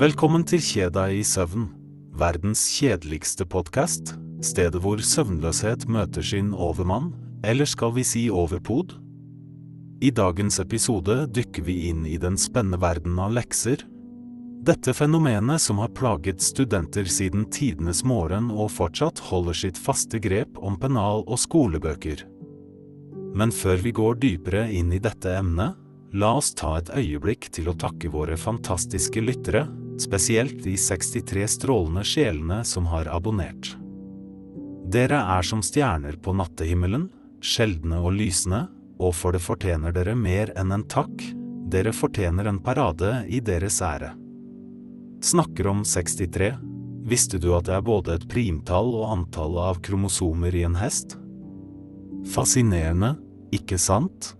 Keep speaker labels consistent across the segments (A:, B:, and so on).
A: Velkommen til Kjeda i søvn, verdens kjedeligste podkast, stedet hvor søvnløshet møter sin overmann, eller skal vi si overpod? I dagens episode dykker vi inn i den spennende verden av lekser. Dette fenomenet som har plaget studenter siden tidenes morgen og fortsatt holder sitt faste grep om pennal og skolebøker. Men før vi går dypere inn i dette emnet, la oss ta et øyeblikk til å takke våre fantastiske lyttere, spesielt de 63 strålende sjelene som har abonnert. Dere er som stjerner på nattehimmelen, sjeldne og lysende, og for det fortjener dere mer enn en takk, dere fortjener en parade i deres ære. Snakker om 63. Visste du at det er både et primtall og antallet av kromosomer i en hest? Fascinerende, ikke sant?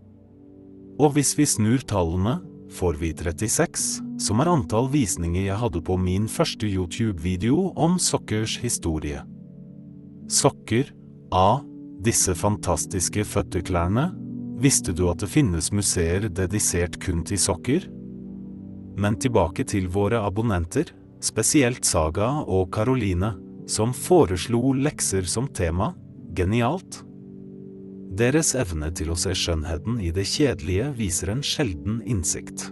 A: Og hvis vi snur tallene, får vi 36, som er antall visninger jeg hadde på min første YouTube-video om sokkers historie. Sokker, A, disse fantastiske føtteklærne, visste du at det finnes museer dedisert kun til sokker? Men tilbake til våre abonnenter, spesielt Saga og Karoline, som foreslo lekser som tema, genialt. Deres evne til å se skjønnheten i det kjedelige viser en sjelden innsikt.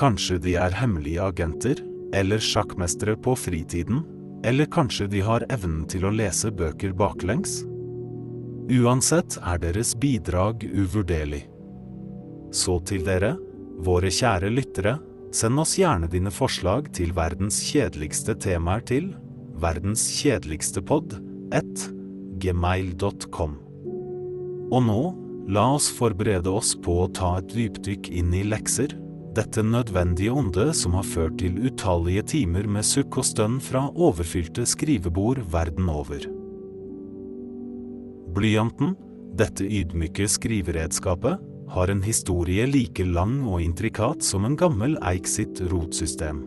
A: Kanskje de er hemmelige agenter, eller sjakkmestere på fritiden, eller kanskje de har evnen til å lese bøker baklengs? Uansett er deres bidrag uvurderlig. Så til dere, våre kjære lyttere, send oss gjerne dine forslag til verdens kjedeligste temaer til verdenskjedeligstepod 1 gmail.com. Og nå, la oss forberede oss på å ta et dypdykk inn i lekser, dette nødvendige onde som har ført til utallige timer med sukk og stønn fra overfylte skrivebord verden over. Blyanten, dette ydmyke skriveredskapet, har en historie like lang og intrikat som en gammel eik sitt rotsystem.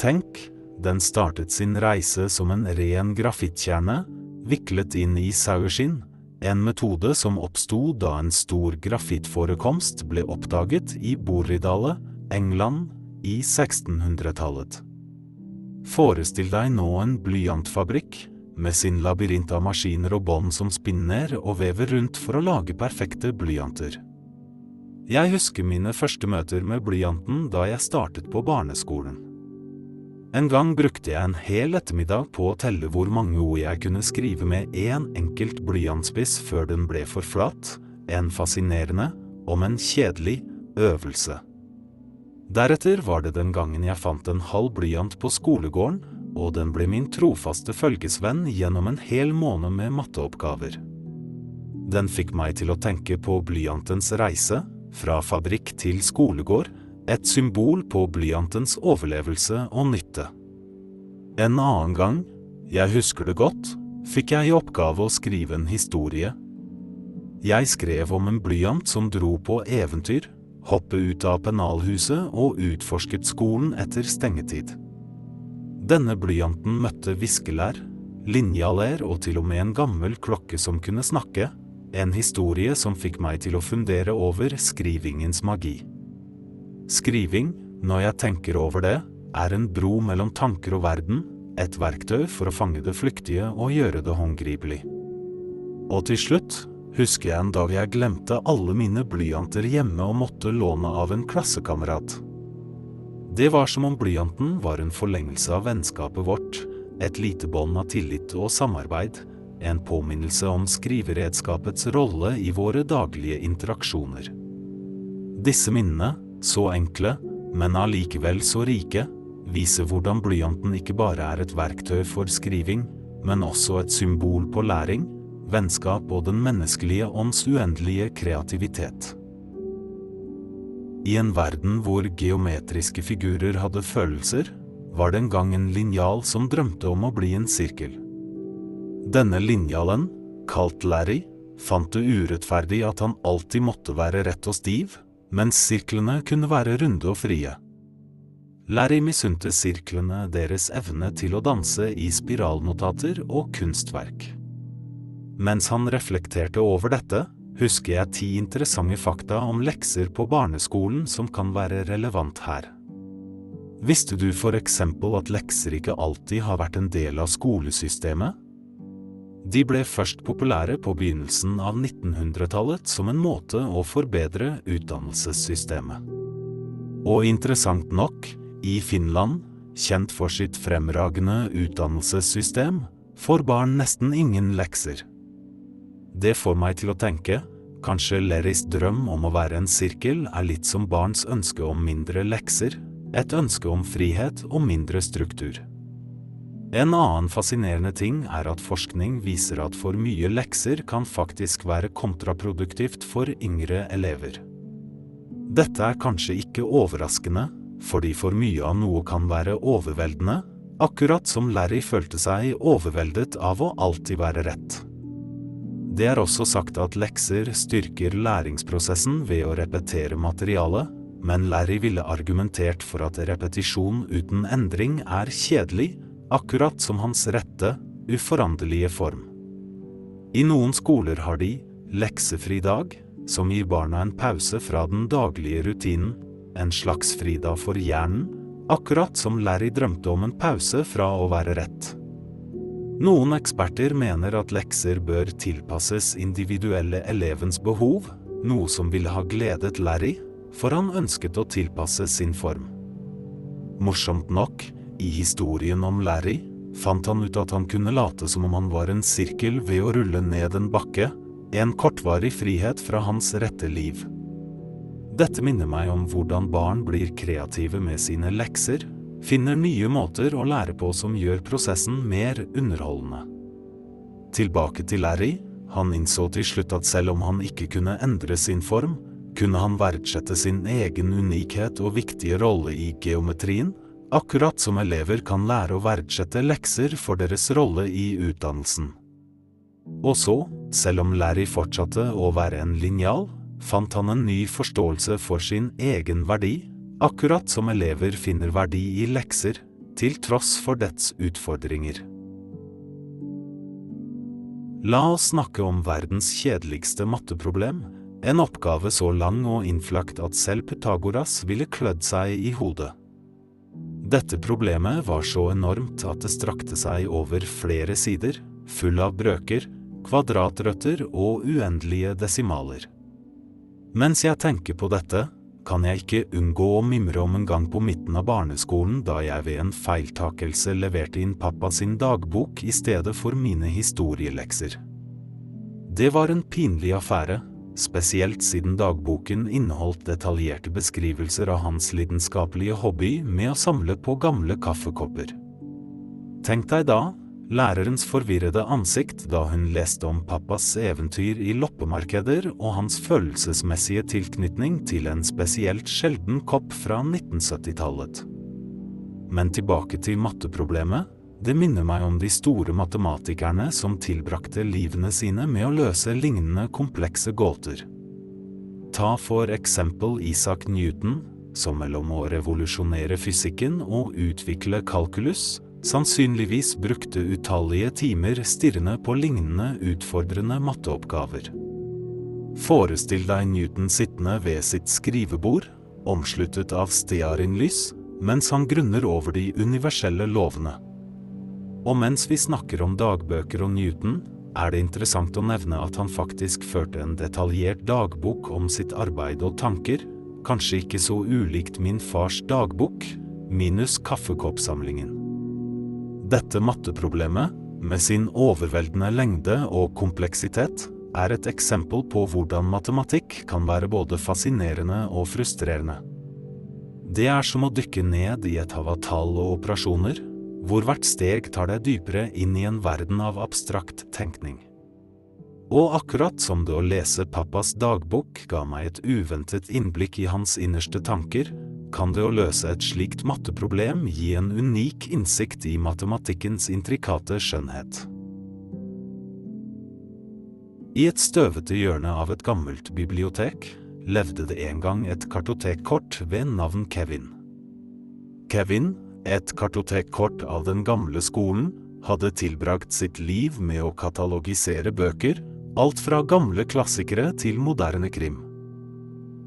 A: Tenk, den startet sin reise som en ren grafittkjerne, viklet inn i saueskinn, en metode som oppsto da en stor grafittforekomst ble oppdaget i Borridale, England, i 1600-tallet. Forestill deg nå en blyantfabrikk, med sin labyrint av maskiner og bånd som spinner og vever rundt for å lage perfekte blyanter. Jeg husker mine første møter med blyanten da jeg startet på barneskolen. En gang brukte jeg en hel ettermiddag på å telle hvor mange ord jeg kunne skrive med én en enkelt blyantspiss før den ble for flat, en fascinerende, om en kjedelig, øvelse. Deretter var det den gangen jeg fant en halv blyant på skolegården, og den ble min trofaste følgesvenn gjennom en hel måned med matteoppgaver. Den fikk meg til å tenke på blyantens reise, fra fabrikk til skolegård, et symbol på blyantens overlevelse og nytte. En annen gang, jeg husker det godt, fikk jeg i oppgave å skrive en historie. Jeg skrev om en blyant som dro på eventyr, hoppe ut av pennalhuset og utforsket skolen etter stengetid. Denne blyanten møtte viskelær, linjalær og til og med en gammel klokke som kunne snakke, en historie som fikk meg til å fundere over skrivingens magi. Skriving, når jeg tenker over det, er en bro mellom tanker og verden, et verktøy for å fange det flyktige og gjøre det håndgripelig. Og til slutt husker jeg en dag jeg glemte alle mine blyanter hjemme og måtte låne av en klassekamerat. Det var som om blyanten var en forlengelse av vennskapet vårt, et lite bånd av tillit og samarbeid, en påminnelse om skriveredskapets rolle i våre daglige interaksjoner. Disse minnene, så enkle, men allikevel så rike, viser hvordan blyanten ikke bare er et verktøy for skriving, men også et symbol på læring, vennskap og den menneskelige ånds uendelige kreativitet. I en verden hvor geometriske figurer hadde følelser, var det en gang en linjal som drømte om å bli en sirkel. Denne linjalen, kalt Larry, fant det urettferdig at han alltid måtte være rett og stiv, mens sirklene kunne være runde og frie. Larry misunte sirklene deres evne til å danse i spiralnotater og kunstverk. Mens han reflekterte over dette, husker jeg ti interessante fakta om lekser på barneskolen som kan være relevant her. Visste du for eksempel at lekser ikke alltid har vært en del av skolesystemet? De ble først populære på begynnelsen av 1900-tallet som en måte å forbedre utdannelsessystemet. Og interessant nok, i Finland, kjent for sitt fremragende utdannelsessystem, får barn nesten ingen lekser. Det får meg til å tenke, kanskje Lerris drøm om å være en sirkel er litt som barns ønske om mindre lekser, et ønske om frihet og mindre struktur. En annen fascinerende ting er at forskning viser at for mye lekser kan faktisk være kontraproduktivt for yngre elever. Dette er kanskje ikke overraskende, fordi for mye av noe kan være overveldende, akkurat som Larry følte seg overveldet av å alltid være rett. Det er også sagt at lekser styrker læringsprosessen ved å repetere materialet, men Larry ville argumentert for at repetisjon uten endring er kjedelig, akkurat som hans rette, uforanderlige form. I noen skoler har de leksefri dag, som gir barna en pause fra den daglige rutinen, en slags fridag for hjernen, akkurat som Larry drømte om en pause fra å være rett. Noen eksperter mener at lekser bør tilpasses individuelle elevens behov, noe som ville ha gledet Larry, for han ønsket å tilpasse sin form. Morsomt nok, i historien om Larry fant han ut at han kunne late som om han var en sirkel ved å rulle ned en bakke, en kortvarig frihet fra hans rette liv. Dette minner meg om hvordan barn blir kreative med sine lekser, finner nye måter å lære på som gjør prosessen mer underholdende. Tilbake til Larry, han innså til slutt at selv om han ikke kunne endre sin form, kunne han verdsette sin egen unikhet og viktige rolle i geometrien, akkurat som elever kan lære å verdsette lekser for deres rolle i utdannelsen. Og så, selv om Larry fortsatte å være en linjal, fant han en ny forståelse for sin egen verdi, akkurat som elever finner verdi i lekser, til tross for dets utfordringer. La oss snakke om verdens kjedeligste matteproblem, en oppgave så lang og innflakt at selv Pythagoras ville klødd seg i hodet. Dette problemet var så enormt at det strakte seg over flere sider, full av brøker, kvadratrøtter og uendelige desimaler. Mens jeg tenker på dette, kan jeg ikke unngå å mimre om en gang på midten av barneskolen da jeg ved en feiltakelse leverte inn pappa sin dagbok i stedet for mine historielekser. Det var en pinlig affære, spesielt siden dagboken inneholdt detaljerte beskrivelser av hans lidenskapelige hobby med å samle på gamle kaffekopper. Tenk deg da, lærerens forvirrede ansikt da hun leste om pappas eventyr i loppemarkeder og hans følelsesmessige tilknytning til en spesielt sjelden kopp fra 1970-tallet. Men tilbake til matteproblemet, det minner meg om de store matematikerne som tilbrakte livene sine med å løse lignende komplekse gåter. Ta for eksempel Isaac Newton, som mellom å revolusjonere fysikken og utvikle kalkulus, sannsynligvis brukte utallige timer stirrende på lignende utfordrende matteoppgaver. Forestill deg Newton sittende ved sitt skrivebord, omsluttet av stearinlys, mens han grunner over de universelle lovene. Og mens vi snakker om dagbøker og Newton, er det interessant å nevne at han faktisk førte en detaljert dagbok om sitt arbeid og tanker, kanskje ikke så ulikt min fars dagbok, minus kaffekoppsamlingen. Dette matteproblemet, med sin overveldende lengde og kompleksitet, er et eksempel på hvordan matematikk kan være både fascinerende og frustrerende. Det er som å dykke ned i et hav av tall og operasjoner, hvor hvert steg tar deg dypere inn i en verden av abstrakt tenkning. Og akkurat som det å lese pappas dagbok ga meg et uventet innblikk i hans innerste tanker, kan det å løse et slikt matteproblem gi en unik innsikt i matematikkens intrikate skjønnhet. I et støvete hjørne av et gammelt bibliotek levde det en gang et kartotekkort ved navn Kevin. Kevin et kartotekkort av den gamle skolen hadde tilbrakt sitt liv med å katalogisere bøker, alt fra gamle klassikere til moderne krim.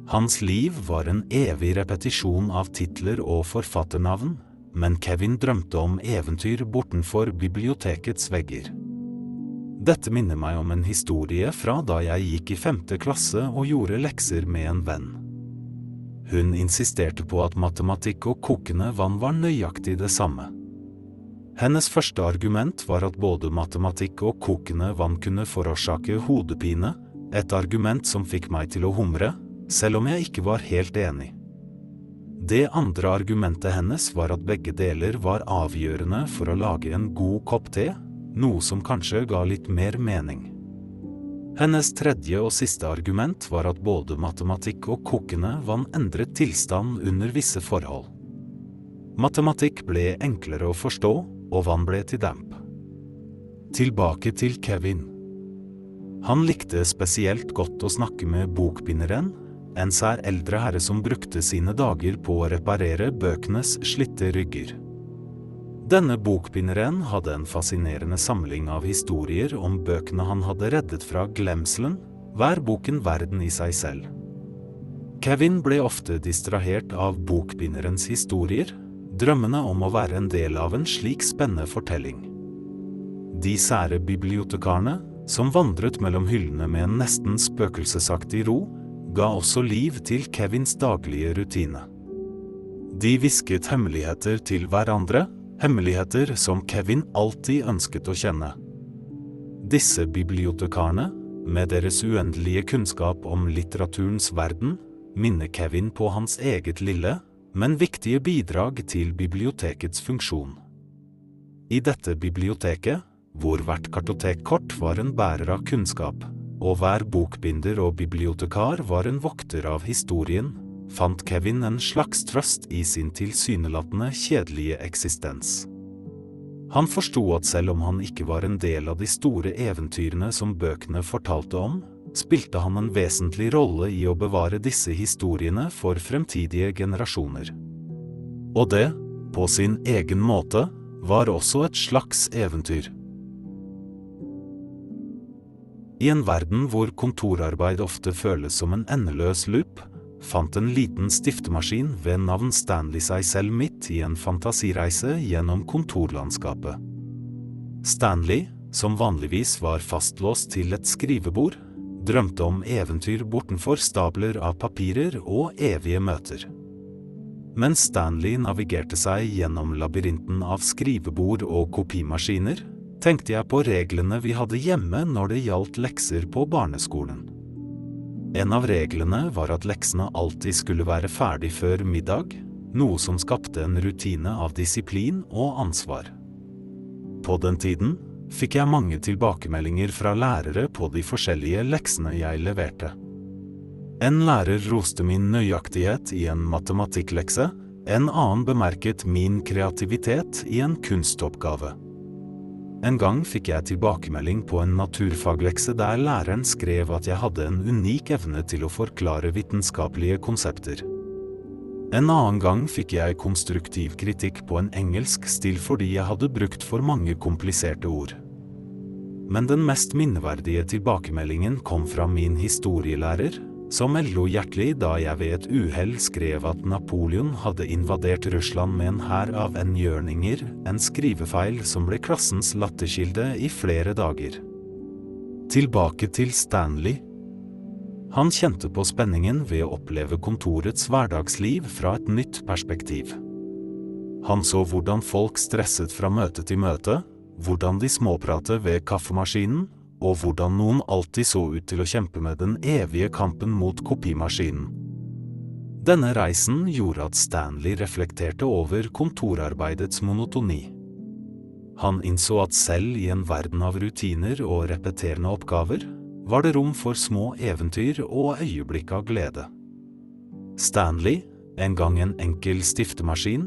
A: Hans liv var en evig repetisjon av titler og forfatternavn, men Kevin drømte om eventyr bortenfor bibliotekets vegger. Dette minner meg om en historie fra da jeg gikk i femte klasse og gjorde lekser med en venn. Hun insisterte på at matematikk og kokende vann var nøyaktig det samme. Hennes første argument var at både matematikk og kokende vann kunne forårsake hodepine, et argument som fikk meg til å humre, selv om jeg ikke var helt enig. Det andre argumentet hennes var at begge deler var avgjørende for å lage en god kopp te, noe som kanskje ga litt mer mening. Hennes tredje og siste argument var at både matematikk og kokende vann endret tilstand under visse forhold. Matematikk ble enklere å forstå, og vann ble til damp. Tilbake til Kevin. Han likte spesielt godt å snakke med bokbinderen, en sær eldre herre som brukte sine dager på å reparere bøkenes slitte rygger. Denne bokbinderen hadde en fascinerende samling av historier om bøkene han hadde reddet fra glemselen, hver boken verden i seg selv. Kevin ble ofte distrahert av bokbinderens historier, drømmende om å være en del av en slik spennende fortelling. De sære bibliotekarene, som vandret mellom hyllene med en nesten spøkelsesaktig ro, ga også liv til Kevins daglige rutine. De hvisket hemmeligheter til hverandre, hemmeligheter som Kevin alltid ønsket å kjenne. Disse bibliotekarene, med deres uendelige kunnskap om litteraturens verden, minner Kevin på hans eget lille, men viktige bidrag til bibliotekets funksjon. I dette biblioteket, hvor hvert kartotekkort var en bærer av kunnskap, og hver bokbinder og bibliotekar var en vokter av historien, fant Kevin en slags trøst i sin tilsynelatende kjedelige eksistens. Han forsto at selv om han ikke var en del av de store eventyrene som bøkene fortalte om, spilte han en vesentlig rolle i å bevare disse historiene for fremtidige generasjoner. Og det, på sin egen måte, var også et slags eventyr. I en verden hvor kontorarbeid ofte føles som en endeløs loop, fant en liten stiftemaskin ved navn Stanley seg selv midt i en fantasireise gjennom kontorlandskapet. Stanley, som vanligvis var fastlåst til et skrivebord, drømte om eventyr bortenfor stabler av papirer og evige møter. Mens Stanley navigerte seg gjennom labyrinten av skrivebord og kopimaskiner, tenkte jeg på reglene vi hadde hjemme når det gjaldt lekser på barneskolen. En av reglene var at leksene alltid skulle være ferdig før middag, noe som skapte en rutine av disiplin og ansvar. På den tiden fikk jeg mange tilbakemeldinger fra lærere på de forskjellige leksene jeg leverte. En lærer roste min nøyaktighet i en matematikklekse, en annen bemerket min kreativitet i en kunstoppgave. En gang fikk jeg tilbakemelding på en naturfaglekse der læreren skrev at jeg hadde en unik evne til å forklare vitenskapelige konsepter. En annen gang fikk jeg konstruktiv kritikk på en engelsk stil fordi jeg hadde brukt for mange kompliserte ord. Men den mest minneverdige tilbakemeldingen kom fra min historielærer, som lo hjertelig da jeg ved et uhell skrev at Napoleon hadde invadert Russland med en hær av enhjørninger, en skrivefeil som ble klassens latterkilde i flere dager. Tilbake til Stanley. Han kjente på spenningen ved å oppleve kontorets hverdagsliv fra et nytt perspektiv. Han så hvordan folk stresset fra møte til møte, hvordan de småpratet ved kaffemaskinen, og hvordan noen alltid så ut til å kjempe med den evige kampen mot kopimaskinen. Denne reisen gjorde at Stanley reflekterte over kontorarbeidets monotoni. Han innså at selv i en verden av rutiner og repeterende oppgaver, var det rom for små eventyr og øyeblikk av glede. Stanley, en gang en enkel stiftemaskin,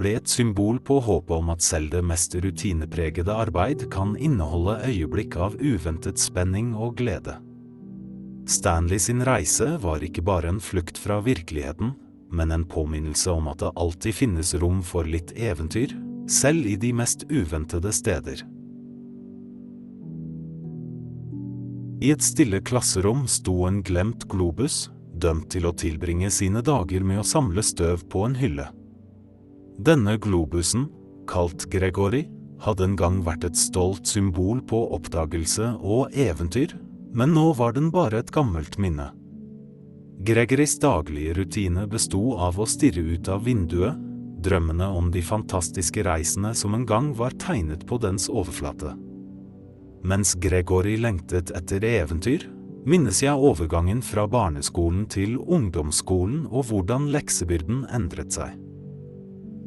A: ble et symbol på håpet om at selv det mest rutinepregede arbeid kan inneholde øyeblikk av uventet spenning og glede. Stanley sin reise var ikke bare en flukt fra virkeligheten, men en påminnelse om at det alltid finnes rom for litt eventyr, selv i de mest uventede steder. I et stille klasserom sto en glemt globus, dømt til å tilbringe sine dager med å samle støv på en hylle. Denne globusen, kalt Gregory, hadde en gang vært et stolt symbol på oppdagelse og eventyr, men nå var den bare et gammelt minne. Gregorys daglige rutine besto av å stirre ut av vinduet, drømmene om de fantastiske reisene som en gang var tegnet på dens overflate. Mens Gregory lengtet etter eventyr, minnes jeg overgangen fra barneskolen til ungdomsskolen og hvordan leksebyrden endret seg.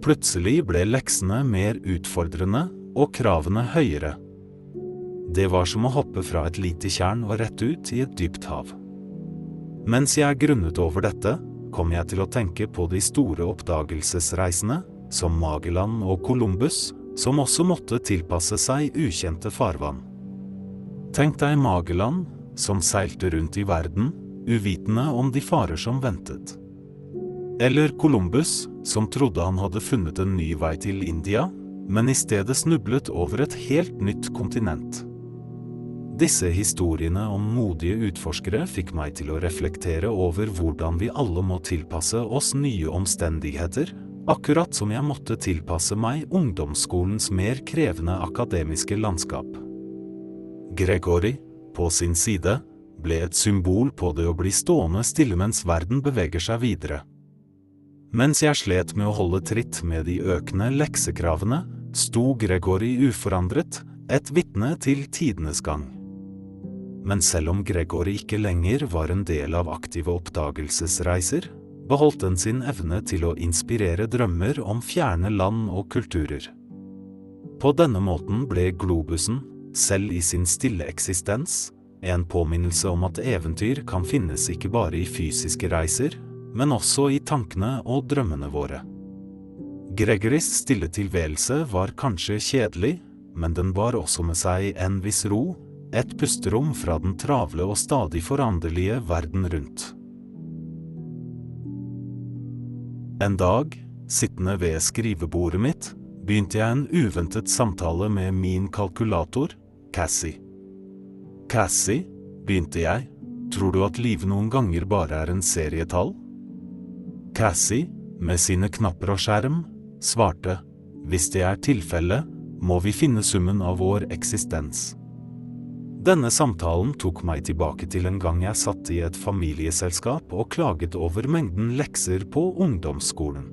A: Plutselig ble leksene mer utfordrende og kravene høyere. Det var som å hoppe fra et lite tjern og rett ut i et dypt hav. Mens jeg grunnet over dette, kom jeg til å tenke på de store oppdagelsesreisene, som Magellan og Columbus, som også måtte tilpasse seg ukjente farvann. Tenk deg Magellan, som seilte rundt i verden, uvitende om de farer som ventet. Eller Columbus, som trodde han hadde funnet en ny vei til India, men i stedet snublet over et helt nytt kontinent. Disse historiene om modige utforskere fikk meg til å reflektere over hvordan vi alle må tilpasse oss nye omstendigheter, akkurat som jeg måtte tilpasse meg ungdomsskolens mer krevende akademiske landskap. Gregory, på sin side, ble et symbol på det å bli stående stille mens verden beveger seg videre. Mens jeg slet med å holde tritt med de økende leksekravene, sto Gregory uforandret, et vitne til tidenes gang men selv om Gregory ikke lenger var en del av aktive oppdagelsesreiser, beholdt den sin evne til å inspirere drømmer om fjerne land og kulturer. På denne måten ble globusen, selv i sin stille eksistens, en påminnelse om at eventyr kan finnes ikke bare i fysiske reiser, men også i tankene og drømmene våre. Gregorys stille tilværelse var kanskje kjedelig, men den bar også med seg en viss ro et pusterom fra den travle og stadig foranderlige verden rundt. En dag, sittende ved skrivebordet mitt, begynte jeg en uventet samtale med min kalkulator, Cassie. Cassie, begynte jeg, tror du at livet noen ganger bare er en serietall? Cassie, med sine knapper og skjerm, svarte, hvis det er tilfellet, må vi finne summen av vår eksistens. Denne samtalen tok meg tilbake til en gang jeg satt i et familieselskap og klaget over mengden lekser på ungdomsskolen.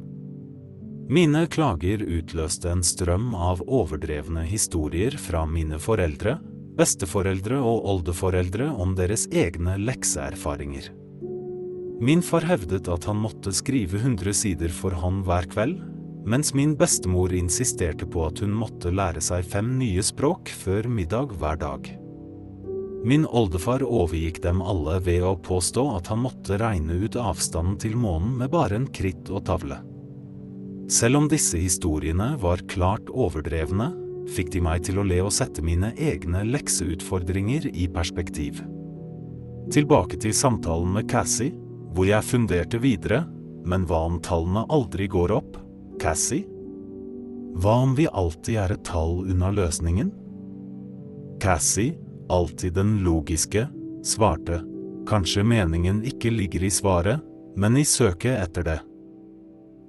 A: Mine klager utløste en strøm av overdrevne historier fra mine foreldre, besteforeldre og oldeforeldre om deres egne lekseerfaringer. Min far hevdet at han måtte skrive 100 sider for hånd hver kveld, mens min bestemor insisterte på at hun måtte lære seg fem nye språk før middag hver dag. Min oldefar overgikk dem alle ved å påstå at han måtte regne ut avstanden til månen med bare en kritt og tavle. Selv om disse historiene var klart overdrevne, fikk de meg til å le og sette mine egne lekseutfordringer i perspektiv. Tilbake til samtalen med Cassie, hvor jeg funderte videre, men hva om tallene aldri går opp, Cassie? Hva om vi alltid er et tall unna løsningen? Cassie, alltid den logiske, svarte, kanskje meningen ikke ligger i svaret, men i søket etter det.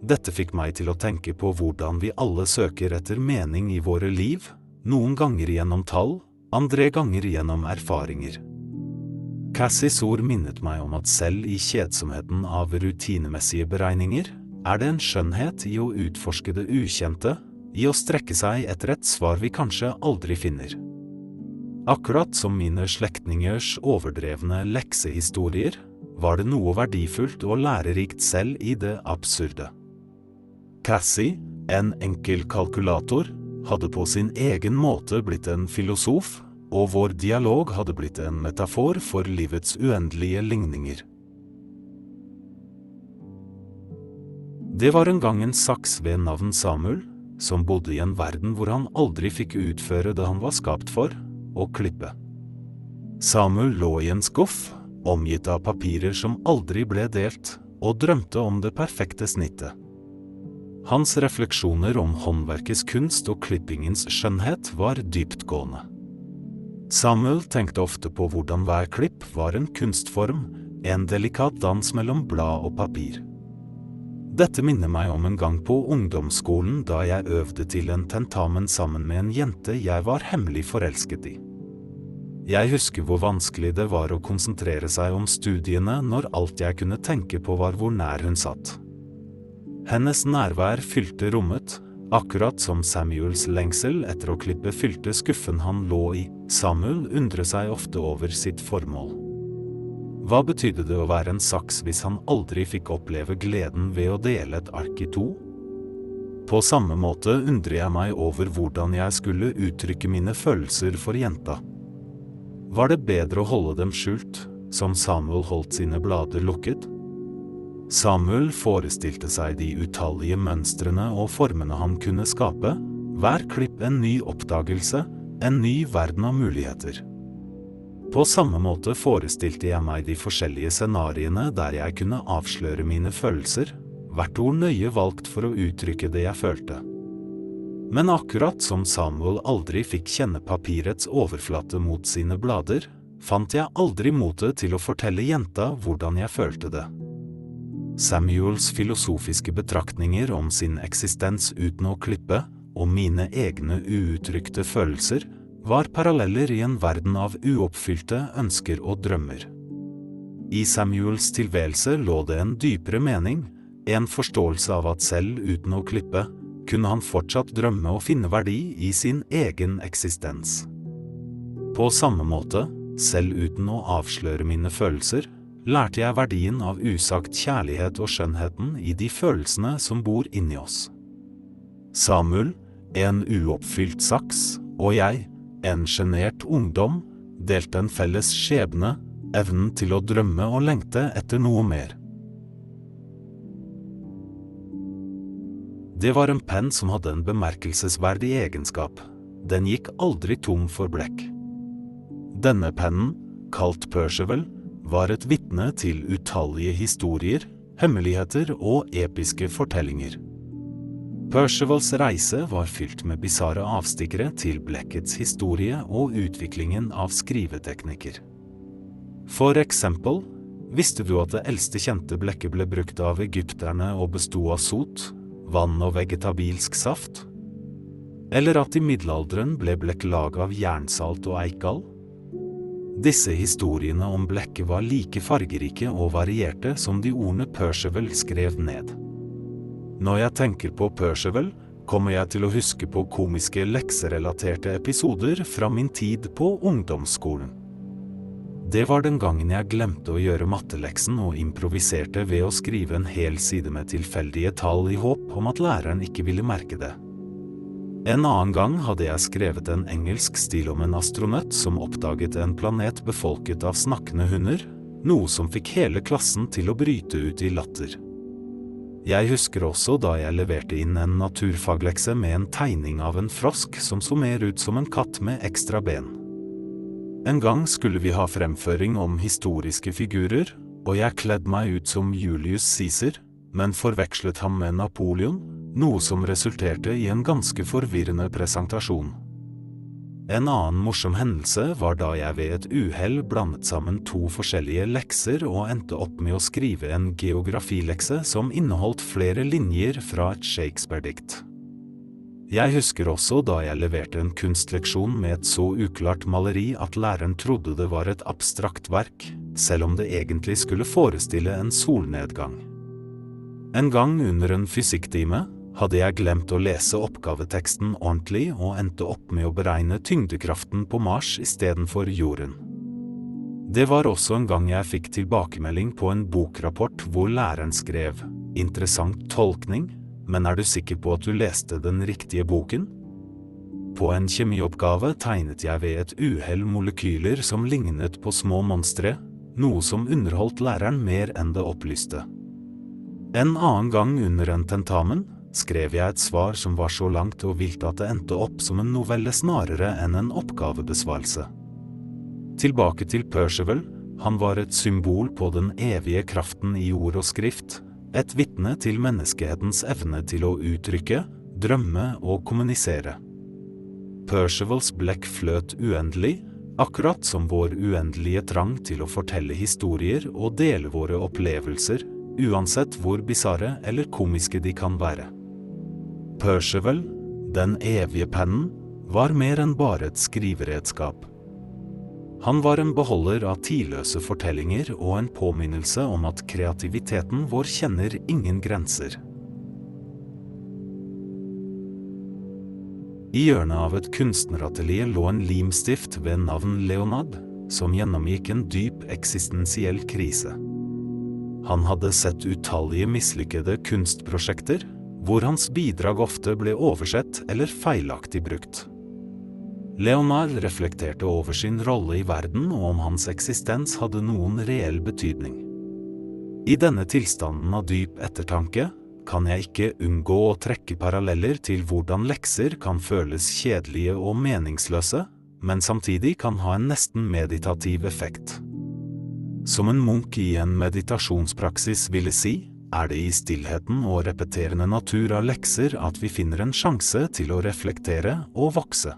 A: Dette fikk meg til å tenke på hvordan vi alle søker etter mening i våre liv, noen ganger gjennom tall, andre ganger gjennom erfaringer. Cassies ord minnet meg om at selv i kjedsomheten av rutinemessige beregninger, er det en skjønnhet i å utforske det ukjente, i å strekke seg etter et svar vi kanskje aldri finner. Akkurat som mine slektningers overdrevne leksehistorier, var det noe verdifullt og lærerikt selv i det absurde. Cassie, en enkel kalkulator, hadde på sin egen måte blitt en filosof, og vår dialog hadde blitt en metafor for livets uendelige ligninger. Det var en gang en saks ved navn Samuel, som bodde i en verden hvor han aldri fikk utføre det han var skapt for, og klippe. Samuel lå i en skuff, omgitt av papirer som aldri ble delt, og drømte om det perfekte snittet. Hans refleksjoner om håndverkets kunst og klippingens skjønnhet var dyptgående. Samuel tenkte ofte på hvordan hver klipp var en kunstform, en delikat dans mellom blad og papir. Dette minner meg om en gang på ungdomsskolen da jeg øvde til en tentamen sammen med en jente jeg var hemmelig forelsket i. Jeg husker hvor vanskelig det var å konsentrere seg om studiene når alt jeg kunne tenke på var hvor nær hun satt. Hennes nærvær fylte rommet, akkurat som Samuels lengsel etter å klippe fylte skuffen han lå i. Samuel undrer seg ofte over sitt formål. Hva betydde det å være en saks hvis han aldri fikk oppleve gleden ved å dele et ark i to? På samme måte undrer jeg meg over hvordan jeg skulle uttrykke mine følelser for jenta. Var det bedre å holde dem skjult, som Samuel holdt sine blader lukket? Samuel forestilte seg de utallige mønstrene og formene han kunne skape, hver klipp en ny oppdagelse, en ny verden av muligheter. På samme måte forestilte jeg meg de forskjellige scenarioene der jeg kunne avsløre mine følelser, hvert ord nøye valgt for å uttrykke det jeg følte. Men akkurat som Samuel aldri fikk kjenne papirets overflate mot sine blader, fant jeg aldri motet til å fortelle jenta hvordan jeg følte det. Samuels filosofiske betraktninger om sin eksistens uten å klippe, og mine egne uuttrykte følelser, var paralleller i en verden av uoppfylte ønsker og drømmer. I Samuels tilværelse lå det en dypere mening, en forståelse av at selv uten å klippe, kunne han fortsatt drømme og finne verdi i sin egen eksistens. På samme måte, selv uten å avsløre mine følelser, lærte jeg verdien av usagt kjærlighet og skjønnheten i de følelsene som bor inni oss. Samuel, en uoppfylt saks, og jeg, en sjenert ungdom delte en felles skjebne, evnen til å drømme og lengte etter noe mer. Det var en penn som hadde en bemerkelsesverdig egenskap. Den gikk aldri tom for blekk. Denne pennen, kalt Percival, var et vitne til utallige historier, hemmeligheter og episke fortellinger. Percivals reise var fylt med bisarre avstikkere til blekkets historie og utviklingen av skriveteknikker. For eksempel, visste du at det eldste kjente blekket ble brukt av egypterne og besto av sot, vann og vegetabilsk saft? Eller at i middelalderen ble blekk laget av jernsalt og eikal? Disse historiene om blekket var like fargerike og varierte som de ordene Percival skrev ned. Når jeg tenker på Percival, kommer jeg til å huske på komiske lekserelaterte episoder fra min tid på ungdomsskolen. Det var den gangen jeg glemte å gjøre matteleksen og improviserte ved å skrive en hel side med tilfeldige tall i håp om at læreren ikke ville merke det. En annen gang hadde jeg skrevet en engelsk stil om en astronøtt som oppdaget en planet befolket av snakkende hunder, noe som fikk hele klassen til å bryte ut i latter. Jeg husker også da jeg leverte inn en naturfaglekse med en tegning av en frosk som så mer ut som en katt med ekstra ben. En gang skulle vi ha fremføring om historiske figurer, og jeg kledde meg ut som Julius Cæsar, men forvekslet ham med Napoleon, noe som resulterte i en ganske forvirrende presentasjon. En annen morsom hendelse var da jeg ved et uhell blandet sammen to forskjellige lekser og endte opp med å skrive en geografilekse som inneholdt flere linjer fra et Shakespeare-dikt. Jeg husker også da jeg leverte en kunstleksjon med et så uklart maleri at læreren trodde det var et abstrakt verk, selv om det egentlig skulle forestille en solnedgang. En gang under en fysikktime hadde jeg glemt å lese oppgaveteksten ordentlig og endte opp med å beregne tyngdekraften på Mars istedenfor jorden. Det var også en gang jeg fikk tilbakemelding på en bokrapport hvor læreren skrev interessant tolkning, men er du sikker på at du leste den riktige boken? På en kjemioppgave tegnet jeg ved et uhell molekyler som lignet på små monstre, noe som underholdt læreren mer enn det opplyste. En annen gang under en tentamen skrev jeg et svar som var så langt og vilt at det endte opp som en novelle snarere enn en oppgavebesvarelse. Tilbake til Percival, han var et symbol på den evige kraften i ord og skrift, et vitne til menneskehetens evne til å uttrykke, drømme og kommunisere. Percivals blekk fløt uendelig, Akkurat som vår uendelige trang til å fortelle historier og dele våre opplevelser, uansett hvor bisarre eller komiske de kan være. Percival, den evige pennen, var mer enn bare et skriveredskap. Han var en beholder av tidløse fortellinger og en påminnelse om at kreativiteten vår kjenner ingen grenser. I hjørnet av et kunstneratelier lå en limstift ved navn Leonard, som gjennomgikk en dyp eksistensiell krise. Han hadde sett utallige mislykkede kunstprosjekter, hvor hans bidrag ofte ble oversett eller feilaktig brukt. Leonard reflekterte over sin rolle i verden og om hans eksistens hadde noen reell betydning. I denne tilstanden av dyp ettertanke kan jeg ikke unngå å trekke paralleller til hvordan lekser kan føles kjedelige og meningsløse, men samtidig kan ha en nesten meditativ effekt. Som en munk i en meditasjonspraksis ville si, er det i stillheten og repeterende natur av lekser at vi finner en sjanse til å reflektere og vokse.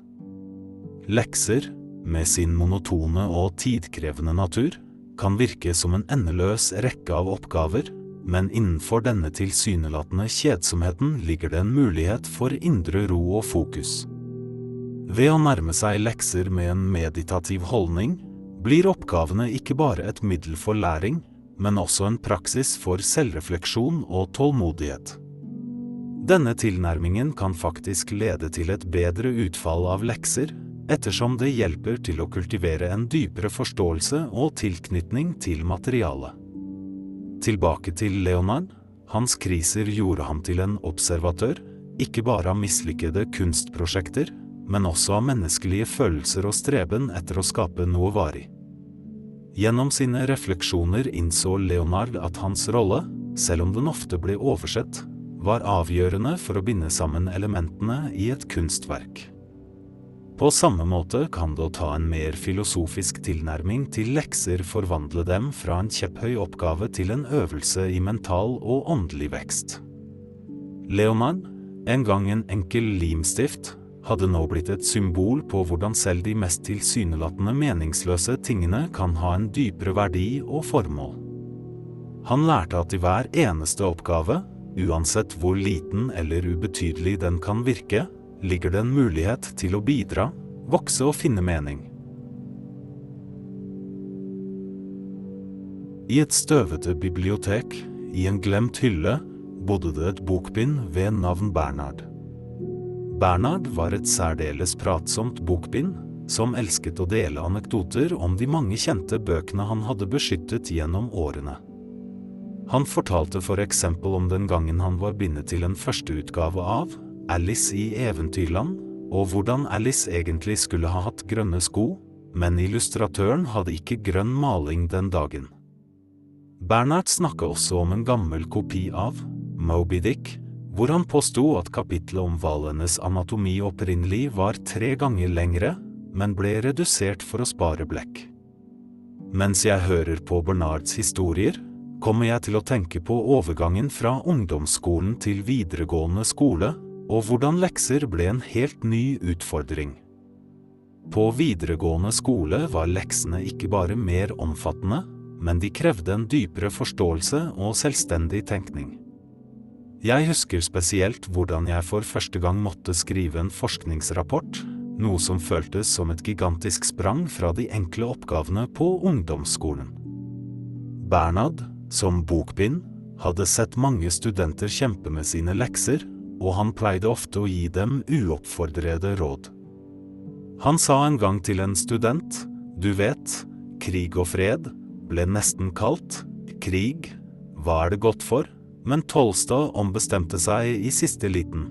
A: Lekser, med sin monotone og tidkrevende natur, kan virke som en endeløs rekke av oppgaver, men innenfor denne tilsynelatende kjedsomheten ligger det en mulighet for indre ro og fokus. Ved å nærme seg lekser med en meditativ holdning, blir oppgavene ikke bare et middel for læring, men også en praksis for selvrefleksjon og tålmodighet. Denne tilnærmingen kan faktisk lede til et bedre utfall av lekser, ettersom det hjelper til å kultivere en dypere forståelse og tilknytning til materialet. Tilbake til Leonard. Hans kriser gjorde ham til en observatør, ikke bare av mislykkede kunstprosjekter, men også av menneskelige følelser og streben etter å skape noe varig. Gjennom sine refleksjoner innså Leonard at hans rolle, selv om den ofte ble oversett, var avgjørende for å binde sammen elementene i et kunstverk. På samme måte kan det å ta en mer filosofisk tilnærming til lekser forvandle dem fra en kjepphøy oppgave til en øvelse i mental og åndelig vekst. Leonard, en gang en enkel limstift, hadde nå blitt et symbol på hvordan selv de mest tilsynelatende meningsløse tingene kan ha en dypere verdi og formål. Han lærte at i hver eneste oppgave, uansett hvor liten eller ubetydelig den kan virke, ligger det en mulighet til å bidra, vokse og finne mening. I et støvete bibliotek, i en glemt hylle, bodde det et bokbind ved navn Bernhard. Bernhard var et særdeles pratsomt bokbind, som elsket å dele anekdoter om de mange kjente bøkene han hadde beskyttet gjennom årene. Han fortalte for eksempel om den gangen han var bindet til en førsteutgave av Alice i Eventyrland, og hvordan Alice egentlig skulle ha hatt grønne sko, men illustratøren hadde ikke grønn maling den dagen. Bernhard snakka også om en gammel kopi av Moby Dick, hvor han påsto at kapitlet om hvalenes anatomi opprinnelig var tre ganger lengre, men ble redusert for å spare blekk. Mens jeg hører på Bernards historier, kommer jeg til å tenke på overgangen fra ungdomsskolen til videregående skole, og hvordan lekser ble en helt ny utfordring. På videregående skole var leksene ikke bare mer omfattende, men de krevde en dypere forståelse og selvstendig tenkning. Jeg husker spesielt hvordan jeg for første gang måtte skrive en forskningsrapport, noe som føltes som et gigantisk sprang fra de enkle oppgavene på ungdomsskolen. Bernhard, som bokbind, hadde sett mange studenter kjempe med sine lekser, og han pleide ofte å gi dem uoppfordrede råd. Han sa en gang til en student, du vet, krig og fred ble nesten kalt krig, hva er det godt for? Men Tolstad ombestemte seg i siste liten.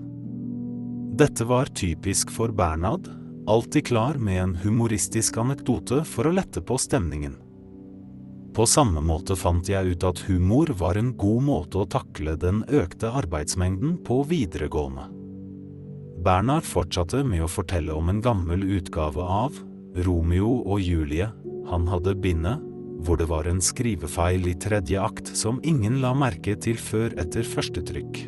A: Dette var typisk for Bernhard, alltid klar med en humoristisk anekdote for å lette på stemningen. På samme måte fant jeg ut at humor var en god måte å takle den økte arbeidsmengden på videregående. Bernhard fortsatte med å fortelle om en gammel utgave av Romeo og Julie. Han hadde bindet, hvor det var en skrivefeil i tredje akt som ingen la merke til før etter første trykk.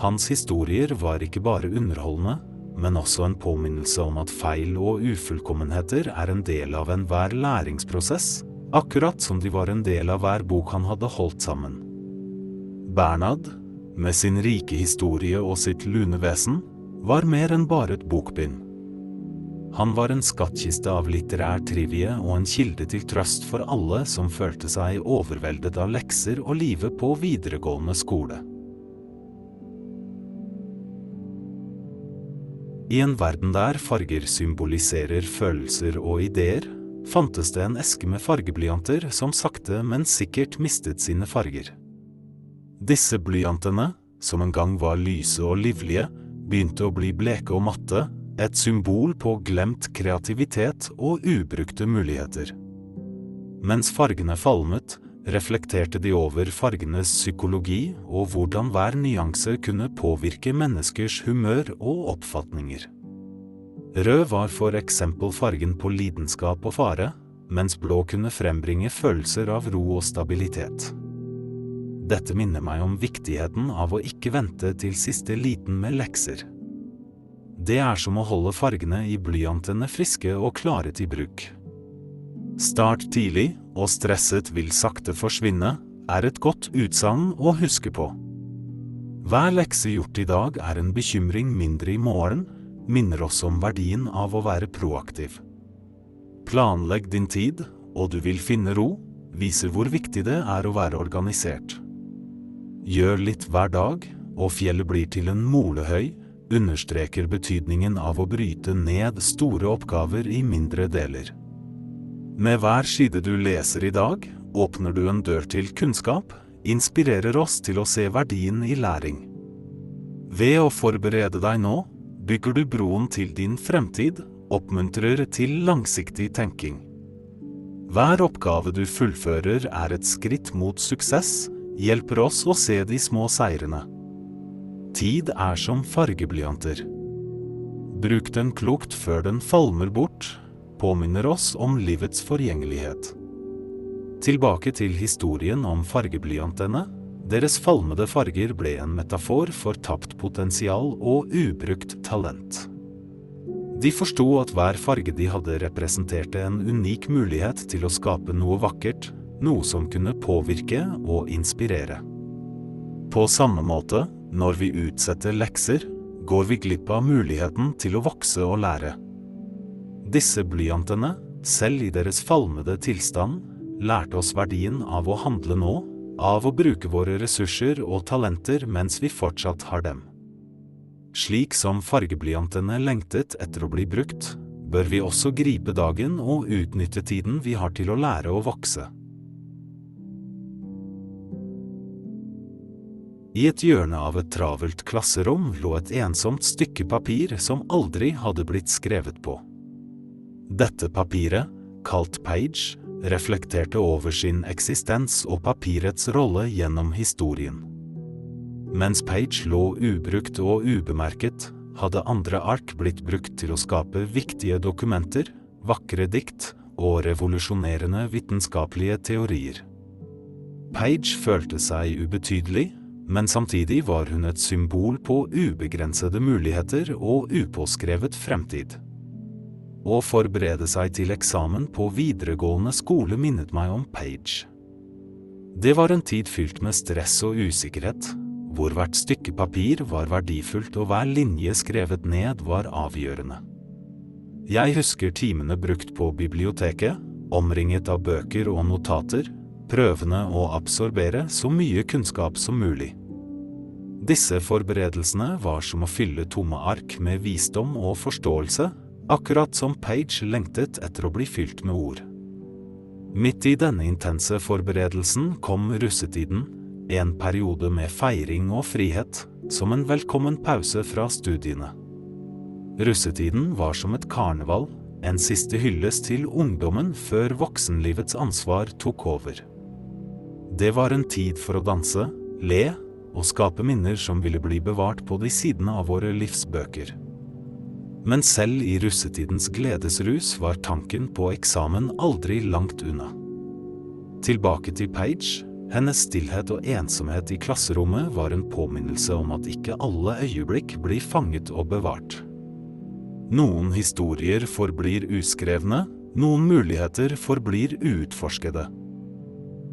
A: Hans historier var ikke bare underholdende, men også en påminnelse om at feil og ufullkommenheter er en del av enhver læringsprosess, akkurat som de var en del av hver bok han hadde holdt sammen. Bernhard, med sin rike historie og sitt lune vesen, var mer enn bare et bokbind. Han var en skattkiste av litterær trivie og en kilde til trøst for alle som følte seg overveldet av lekser og livet på videregående skole. I en verden der farger symboliserer følelser og ideer, fantes det en eske med fargeblyanter som sakte, men sikkert mistet sine farger. Disse blyantene, som en gang var lyse og livlige, begynte å bli bleke og matte, et symbol på glemt kreativitet og ubrukte muligheter. Mens fargene falmet, reflekterte de over fargenes psykologi og hvordan hver nyanse kunne påvirke menneskers humør og oppfatninger. Rød var for eksempel fargen på lidenskap og fare, mens blå kunne frembringe følelser av ro og stabilitet. Dette minner meg om viktigheten av å ikke vente til siste liten med lekser. Det er som å holde fargene i blyantene friske og klare til bruk. Start tidlig, og stresset vil sakte forsvinne, er et godt utsagn å huske på. Hver lekse gjort i dag er en bekymring mindre i morgen, minner oss om verdien av å være proaktiv. Planlegg din tid, og du vil finne ro, viser hvor viktig det er å være organisert. Gjør litt hver dag, og fjellet blir til en molehøy, understreker betydningen av å bryte ned store oppgaver i mindre deler. Med hver side du leser i dag, åpner du en dør til kunnskap, inspirerer oss til å se verdien i læring. Ved å forberede deg nå, bygger du broen til din fremtid, oppmuntrer til langsiktig tenking. Hver oppgave du fullfører er et skritt mot suksess, hjelper oss å se de små seirene. Tid er som fargeblyanter. Bruk den klokt før den falmer bort, påminner oss om livets forgjengelighet. Tilbake til historien om fargeblyantene. Deres falmede farger ble en metafor for tapt potensial og ubrukt talent. De forsto at hver farge de hadde representerte en unik mulighet til å skape noe vakkert, noe som kunne påvirke og inspirere. På samme måte når vi utsetter lekser, går vi glipp av muligheten til å vokse og lære. Disse blyantene, selv i deres falmede tilstand, lærte oss verdien av å handle nå, av å bruke våre ressurser og talenter mens vi fortsatt har dem. Slik som fargeblyantene lengtet etter å bli brukt, bør vi også gripe dagen og utnytte tiden vi har til å lære å vokse. I et hjørne av et travelt klasserom lå et ensomt stykke papir som aldri hadde blitt skrevet på. Dette papiret, kalt Page, reflekterte over sin eksistens og papirets rolle gjennom historien. Mens Page lå ubrukt og ubemerket, hadde andre ark blitt brukt til å skape viktige dokumenter, vakre dikt og revolusjonerende vitenskapelige teorier. Page følte seg ubetydelig, men samtidig var hun et symbol på ubegrensede muligheter og upåskrevet fremtid. Å forberede seg til eksamen på videregående skole minnet meg om Page. Det var en tid fylt med stress og usikkerhet, hvor hvert stykke papir var verdifullt og hver linje skrevet ned var avgjørende. Jeg husker timene brukt på biblioteket, omringet av bøker og notater, prøvende å absorbere så mye kunnskap som mulig. Disse forberedelsene var som å fylle tomme ark med visdom og forståelse, akkurat som Page lengtet etter å bli fylt med ord. Midt i denne intense forberedelsen kom russetiden, en periode med feiring og frihet, som en velkommen pause fra studiene. Russetiden var som et karneval, en siste hyllest til ungdommen før voksenlivets ansvar tok over. Det var en tid for å danse, le og skape minner som ville bli bevart på de sidene av våre livsbøker. Men selv i russetidens gledesrus var tanken på eksamen aldri langt unna. Tilbake til Page. Hennes stillhet og ensomhet i klasserommet var en påminnelse om at ikke alle øyeblikk blir fanget og bevart. Noen historier forblir uskrevne, noen muligheter forblir uutforskede.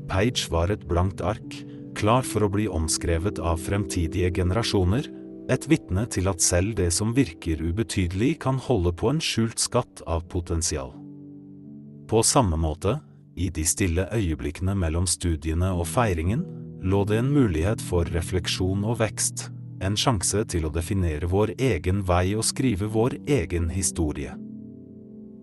A: Page var et blankt ark, klar for å bli omskrevet av fremtidige generasjoner, et vitne til at selv det som virker ubetydelig kan holde på en skjult skatt av potensial. På samme måte, i de stille øyeblikkene mellom studiene og feiringen, lå det en mulighet for refleksjon og vekst, en sjanse til å definere vår egen vei og skrive vår egen historie.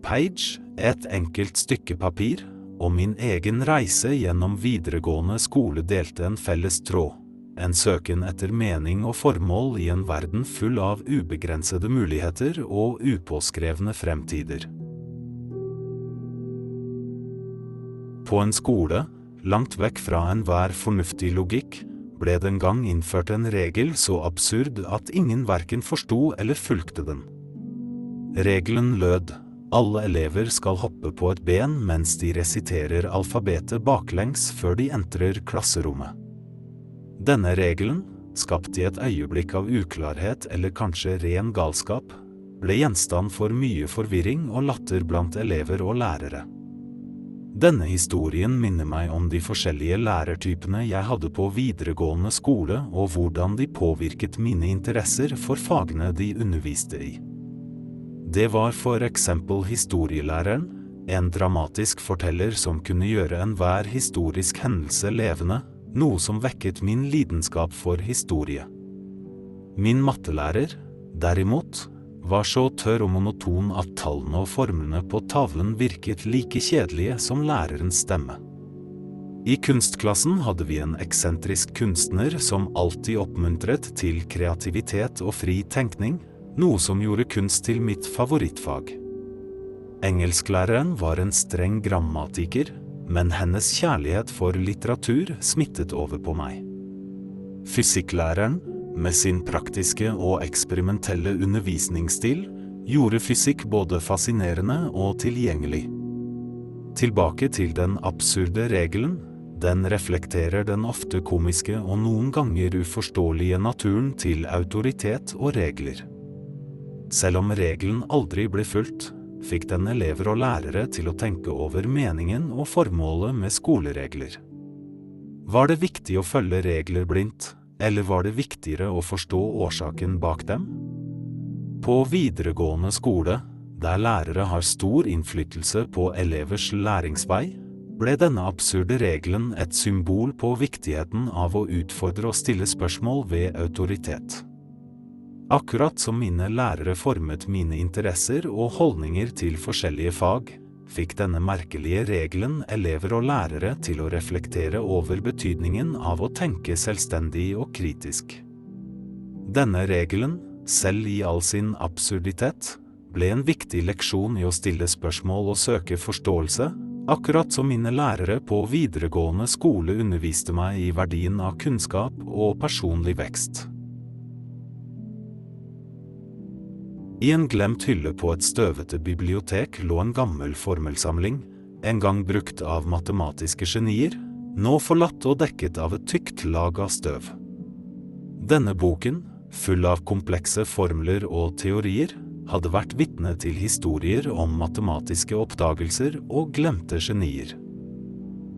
A: Page, et enkelt stykke papir, og min egen reise gjennom videregående skole delte en felles tråd, en søken etter mening og formål i en verden full av ubegrensede muligheter og upåskrevne fremtider. På en skole, langt vekk fra enhver fornuftig logikk, ble det en gang innført en regel så absurd at ingen verken forsto eller fulgte den. Regelen lød alle elever skal hoppe på et ben mens de resiterer alfabetet baklengs før de entrer klasserommet. Denne regelen, skapt i et øyeblikk av uklarhet eller kanskje ren galskap, ble gjenstand for mye forvirring og latter blant elever og lærere. Denne historien minner meg om de forskjellige lærertypene jeg hadde på videregående skole og hvordan de påvirket mine interesser for fagene de underviste i. Det var for eksempel historielæreren, en dramatisk forteller som kunne gjøre enhver historisk hendelse levende, noe som vekket min lidenskap for historie. Min mattelærer, derimot, var så tørr og monoton at tallene og formlene på tavlen virket like kjedelige som lærerens stemme. I kunstklassen hadde vi en eksentrisk kunstner som alltid oppmuntret til kreativitet og fri tenkning, noe som gjorde kunst til mitt favorittfag. Engelsklæreren var en streng grammatiker, men hennes kjærlighet for litteratur smittet over på meg. Fysikklæreren, med sin praktiske og eksperimentelle undervisningsstil, gjorde fysikk både fascinerende og tilgjengelig. Tilbake til den absurde regelen, den reflekterer den ofte komiske og noen ganger uforståelige naturen til autoritet og regler. Selv om regelen aldri ble fulgt, fikk den elever og lærere til å tenke over meningen og formålet med skoleregler. Var det viktig å følge regler blindt, eller var det viktigere å forstå årsaken bak dem? På videregående skole, der lærere har stor innflytelse på elevers læringsvei, ble denne absurde regelen et symbol på viktigheten av å utfordre og stille spørsmål ved autoritet. Akkurat som mine lærere formet mine interesser og holdninger til forskjellige fag, fikk denne merkelige regelen elever og lærere til å reflektere over betydningen av å tenke selvstendig og kritisk. Denne regelen, selv i all sin absurditet, ble en viktig leksjon i å stille spørsmål og søke forståelse, akkurat som mine lærere på videregående skole underviste meg i verdien av kunnskap og personlig vekst. I en glemt hylle på et støvete bibliotek lå en gammel formelsamling, en gang brukt av matematiske genier, nå forlatt og dekket av et tykt lag av støv. Denne boken, full av komplekse formler og teorier, hadde vært vitne til historier om matematiske oppdagelser og glemte genier.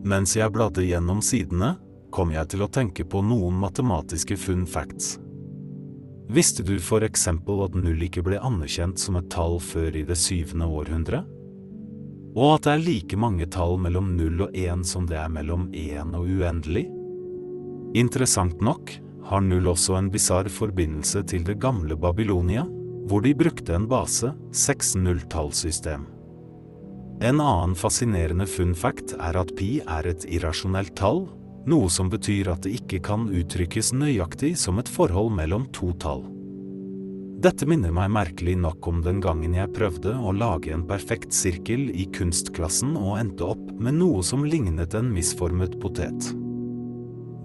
A: Mens jeg bladde gjennom sidene, kom jeg til å tenke på noen matematiske fun facts. Visste du for eksempel at null ikke ble anerkjent som et tall før i det syvende århundre? Og at det er like mange tall mellom null og én som det er mellom én og uendelig? Interessant nok har null også en bisarr forbindelse til det gamle Babylonia, hvor de brukte en base, seks nulltallssystem. En annen fascinerende fun fact er at pi er et irrasjonelt tall, noe som betyr at det ikke kan uttrykkes nøyaktig som et forhold mellom to tall. Dette minner meg merkelig nok om den gangen jeg prøvde å lage en perfekt sirkel i kunstklassen og endte opp med noe som lignet en misformet potet.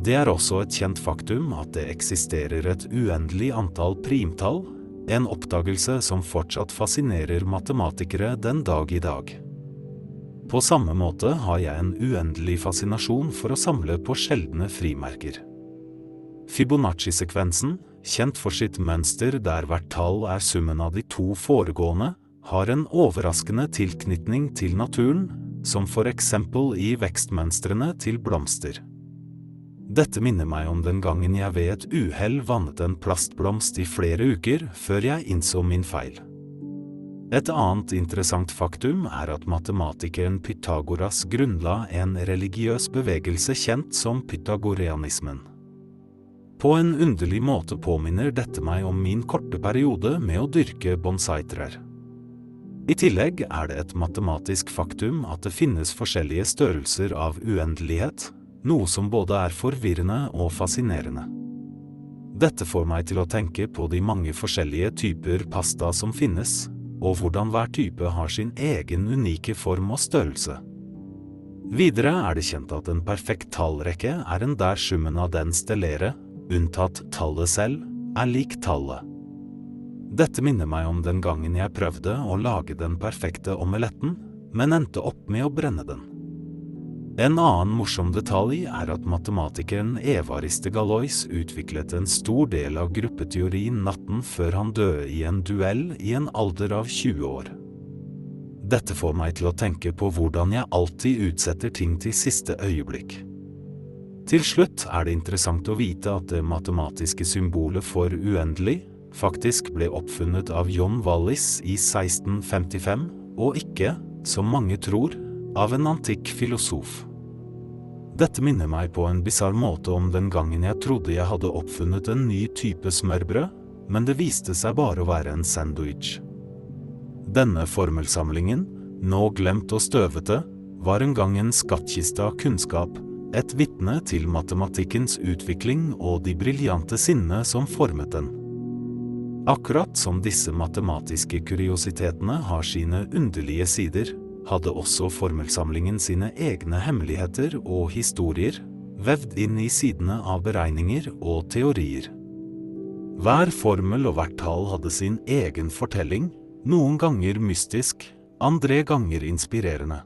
A: Det er også et kjent faktum at det eksisterer et uendelig antall primtall, en oppdagelse som fortsatt fascinerer matematikere den dag i dag. På samme måte har jeg en uendelig fascinasjon for å samle på sjeldne frimerker. Fibonacci-sekvensen, kjent for sitt mønster der hvert tall er summen av de to foregående, har en overraskende tilknytning til naturen, som for eksempel i vekstmønstrene til blomster. Dette minner meg om den gangen jeg ved et uhell vannet en plastblomst i flere uker før jeg innså min feil. Et annet interessant faktum er at matematikeren Pythagoras grunnla en religiøs bevegelse kjent som pythagoreanismen. På en underlig måte påminner dette meg om min korte periode med å dyrke bonsai-trær. I tillegg er det et matematisk faktum at det finnes forskjellige størrelser av uendelighet, noe som både er forvirrende og fascinerende. Dette får meg til å tenke på de mange forskjellige typer pasta som finnes, og hvordan hver type har sin egen unike form og størrelse. Videre er det kjent at en perfekt tallrekke er en der summen av den stellere, unntatt tallet selv, er lik tallet. Dette minner meg om den gangen jeg prøvde å lage den perfekte omeletten, men endte opp med å brenne den. En annen morsom detalj er at matematikeren Evariste Galois utviklet en stor del av gruppeteorien natten før han døde i en duell i en alder av 20 år. Dette får meg til å tenke på hvordan jeg alltid utsetter ting til siste øyeblikk. Til slutt er det interessant å vite at det matematiske symbolet for uendelig faktisk ble oppfunnet av John Wallis i 1655, og ikke, som mange tror, av en antikk filosof. Dette minner meg på en bisarr måte om den gangen jeg trodde jeg hadde oppfunnet en ny type smørbrød, men det viste seg bare å være en sandwich. Denne formelsamlingen, nå glemt og støvete, var en gang en skattkiste av kunnskap, et vitne til matematikkens utvikling og de briljante sinnene som formet den. Akkurat som disse matematiske kuriositetene har sine underlige sider, hadde også formelsamlingen sine egne hemmeligheter og historier, vevd inn i sidene av beregninger og teorier. Hver formel og hvert tall hadde sin egen fortelling, noen ganger mystisk, andre ganger inspirerende.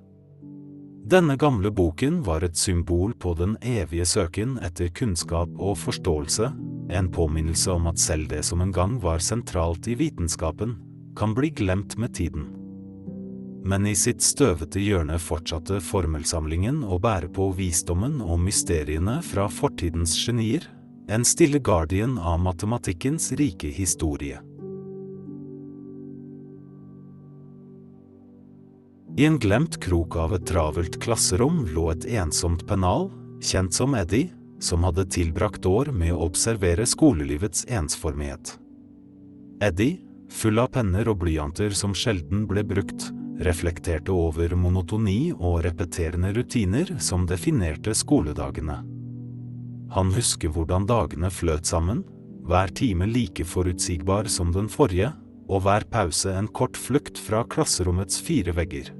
A: Denne gamle boken var et symbol på den evige søken etter kunnskap og forståelse, en påminnelse om at selv det som en gang var sentralt i vitenskapen, kan bli glemt med tiden men i sitt støvete hjørne fortsatte formelsamlingen å bære på visdommen og mysteriene fra fortidens genier, en stille guardian av matematikkens rike historie. I en glemt krok av et travelt klasserom lå et ensomt pennal, kjent som Eddie, som hadde tilbrakt år med å observere skolelivets ensformighet. Eddie, full av penner og blyanter som sjelden ble brukt, reflekterte over monotoni og repeterende rutiner som definerte skoledagene. Han husker hvordan dagene fløt sammen, hver time like forutsigbar som den forrige, og hver pause en kort flukt fra klasserommets fire vegger.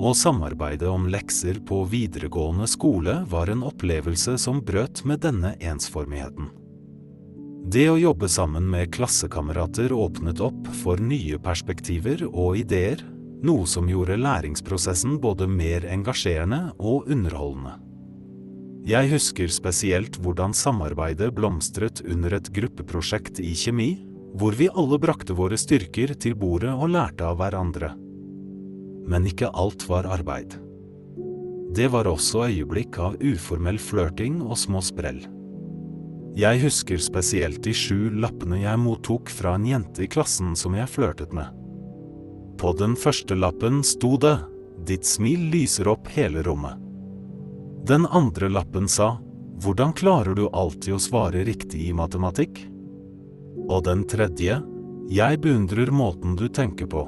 A: Å samarbeide om lekser på videregående skole var en opplevelse som brøt med denne ensformigheten. Det å jobbe sammen med klassekamerater åpnet opp for nye perspektiver og ideer, noe som gjorde læringsprosessen både mer engasjerende og underholdende. Jeg husker spesielt hvordan samarbeidet blomstret under et gruppeprosjekt i kjemi, hvor vi alle brakte våre styrker til bordet og lærte av hverandre. Men ikke alt var arbeid. Det var også øyeblikk av uformell flørting og små sprell. Jeg husker spesielt de sju lappene jeg mottok fra en jente i klassen som jeg flørtet med. På den første lappen sto det Ditt smil lyser opp hele rommet. Den andre lappen sa Hvordan klarer du alltid å svare riktig i matematikk? Og den tredje Jeg beundrer måten du tenker på.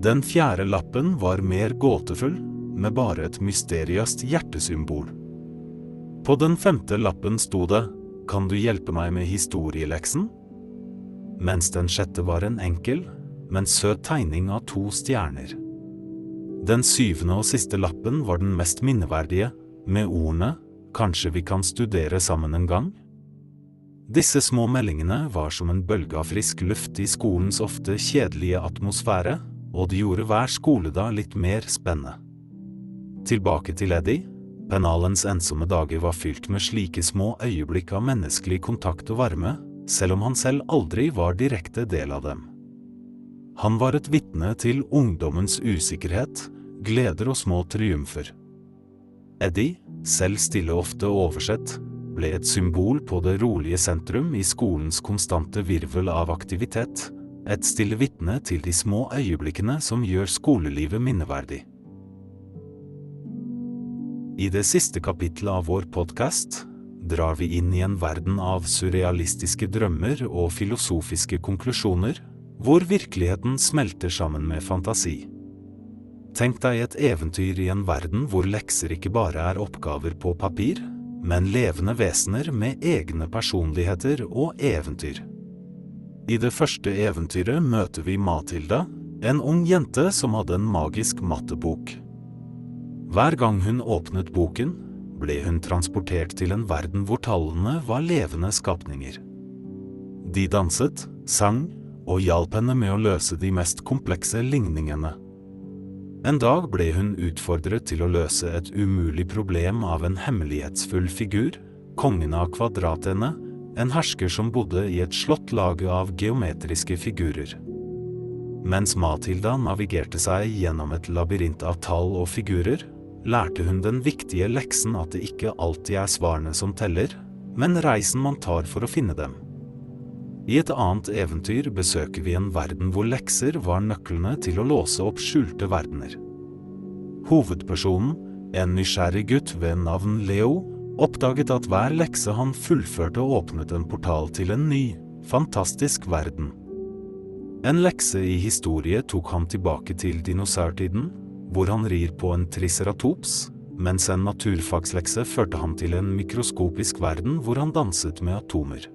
A: Den fjerde lappen var mer gåtefull, med bare et mysteriøst hjertesymbol. På den femte lappen sto det Kan du hjelpe meg med historieleksen? Mens den sjette var en enkel, men søt tegning av to stjerner. Den syvende og siste lappen var den mest minneverdige, med ordene Kanskje vi kan studere sammen en gang? Disse små meldingene var som en bølge av frisk luft i skolens ofte kjedelige atmosfære, og de gjorde hver skoledag litt mer spennende. Tilbake til Eddie. Pennalens ensomme dager var fylt med slike små øyeblikk av menneskelig kontakt og varme, selv om han selv aldri var direkte del av dem. Han var et vitne til ungdommens usikkerhet, gleder og små triumfer. Eddie, selv stille ofte oversett, ble et symbol på det rolige sentrum i skolens konstante virvel av aktivitet, et stille vitne til de små øyeblikkene som gjør skolelivet minneverdig. I det siste kapittelet av vår podkast drar vi inn i en verden av surrealistiske drømmer og filosofiske konklusjoner, hvor virkeligheten smelter sammen med fantasi. Tenk deg et eventyr i en verden hvor lekser ikke bare er oppgaver på papir, men levende vesener med egne personligheter og eventyr. I det første eventyret møter vi Matilda, en ung jente som hadde en magisk mattebok. Hver gang hun åpnet boken, ble hun transportert til en verden hvor tallene var levende skapninger. De danset, sang og hjalp henne med å løse de mest komplekse ligningene. En dag ble hun utfordret til å løse et umulig problem av en hemmelighetsfull figur, kongen av kvadratene, en hersker som bodde i et slott laget av geometriske figurer. Mens Matilda navigerte seg gjennom et labyrint av tall og figurer, lærte hun den viktige leksen at det ikke alltid er svarene som teller, men reisen man tar for å finne dem. I et annet eventyr besøker vi en verden hvor lekser var nøklene til å låse opp skjulte verdener. Hovedpersonen, en nysgjerrig gutt ved navn Leo, oppdaget at hver lekse han fullførte åpnet en portal til en ny, fantastisk verden. En lekse i historie tok ham tilbake til dinosaurtiden, hvor han rir på en triceratops, mens en naturfagslekse førte ham til en mikroskopisk verden hvor han danset med atomer.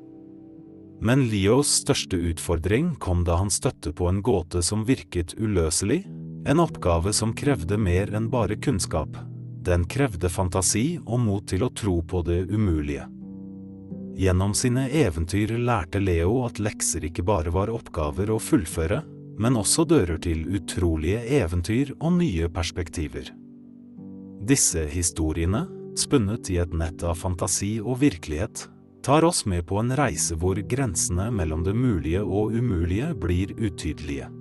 A: Men Leos største utfordring kom da han støtte på en gåte som virket uløselig, en oppgave som krevde mer enn bare kunnskap. Den krevde fantasi og mot til å tro på det umulige. Gjennom sine eventyr lærte Leo at lekser ikke bare var oppgaver å fullføre, men også dører til utrolige eventyr og nye perspektiver. Disse historiene, spunnet i et nett av fantasi og virkelighet, tar oss med på en reise hvor grensene mellom det mulige og umulige blir utydelige.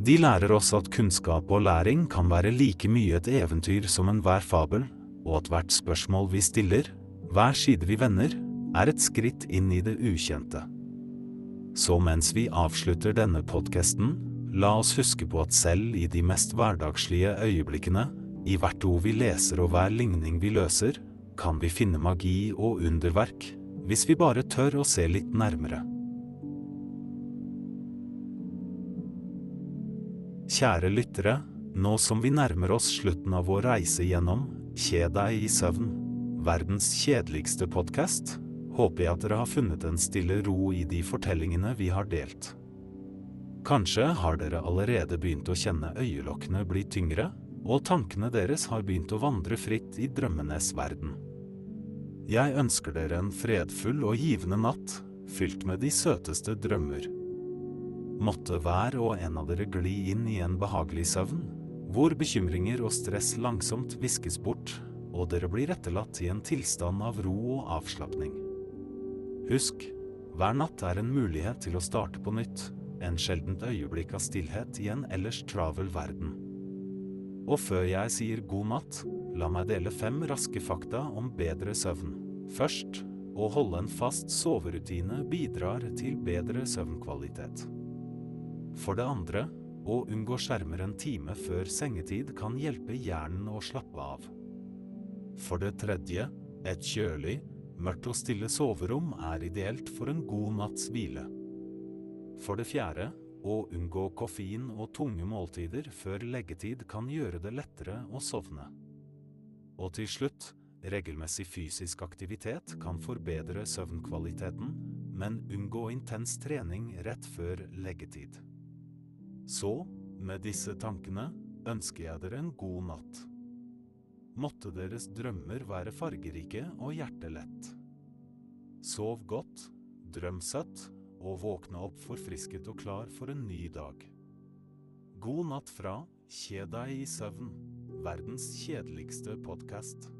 A: De lærer oss at kunnskap og læring kan være like mye et eventyr som enhver fabel, og at hvert spørsmål vi stiller, hver side vi vender, er et skritt inn i det ukjente. Så mens vi avslutter denne podkasten, la oss huske på at selv i de mest hverdagslige øyeblikkene, i hvert ord vi leser og hver ligning vi løser, kan vi finne magi og underverk hvis vi bare tør å se litt nærmere. Kjære lyttere, nå som vi nærmer oss slutten av vår reise gjennom Kje deg i søvn, verdens kjedeligste podkast, håper jeg at dere har funnet en stille ro i de fortellingene vi har delt. Kanskje har dere allerede begynt å kjenne øyelokkene bli tyngre, og tankene deres har begynt å vandre fritt i drømmenes verden. Jeg ønsker dere en fredfull og givende natt, fylt med de søteste drømmer. Måtte hver og en av dere gli inn i en behagelig søvn, hvor bekymringer og stress langsomt viskes bort, og dere blir etterlatt i en tilstand av ro og avslapning. Husk, hver natt er en mulighet til å starte på nytt, en sjeldent øyeblikk av stillhet i en ellers travel verden. Og før jeg sier god natt, La meg dele fem raske fakta om bedre søvn. Først, å holde en fast soverutine bidrar til bedre søvnkvalitet. For det andre, å unngå skjermer en time før sengetid kan hjelpe hjernen å slappe av. For det tredje, et kjølig, mørkt og stille soverom er ideelt for en god natts hvile. For det fjerde, å unngå koffein og tunge måltider før leggetid kan gjøre det lettere å sovne. Og til slutt, regelmessig fysisk aktivitet kan forbedre søvnkvaliteten, men unngå intens trening rett før leggetid. Så, med disse tankene, ønsker jeg dere en god natt. Måtte deres drømmer være fargerike og hjertelett. Sov godt, drøm søtt, og våkne opp forfrisket og klar for en ny dag. God natt fra Kje deg i søvn verdens kjedeligste podkast.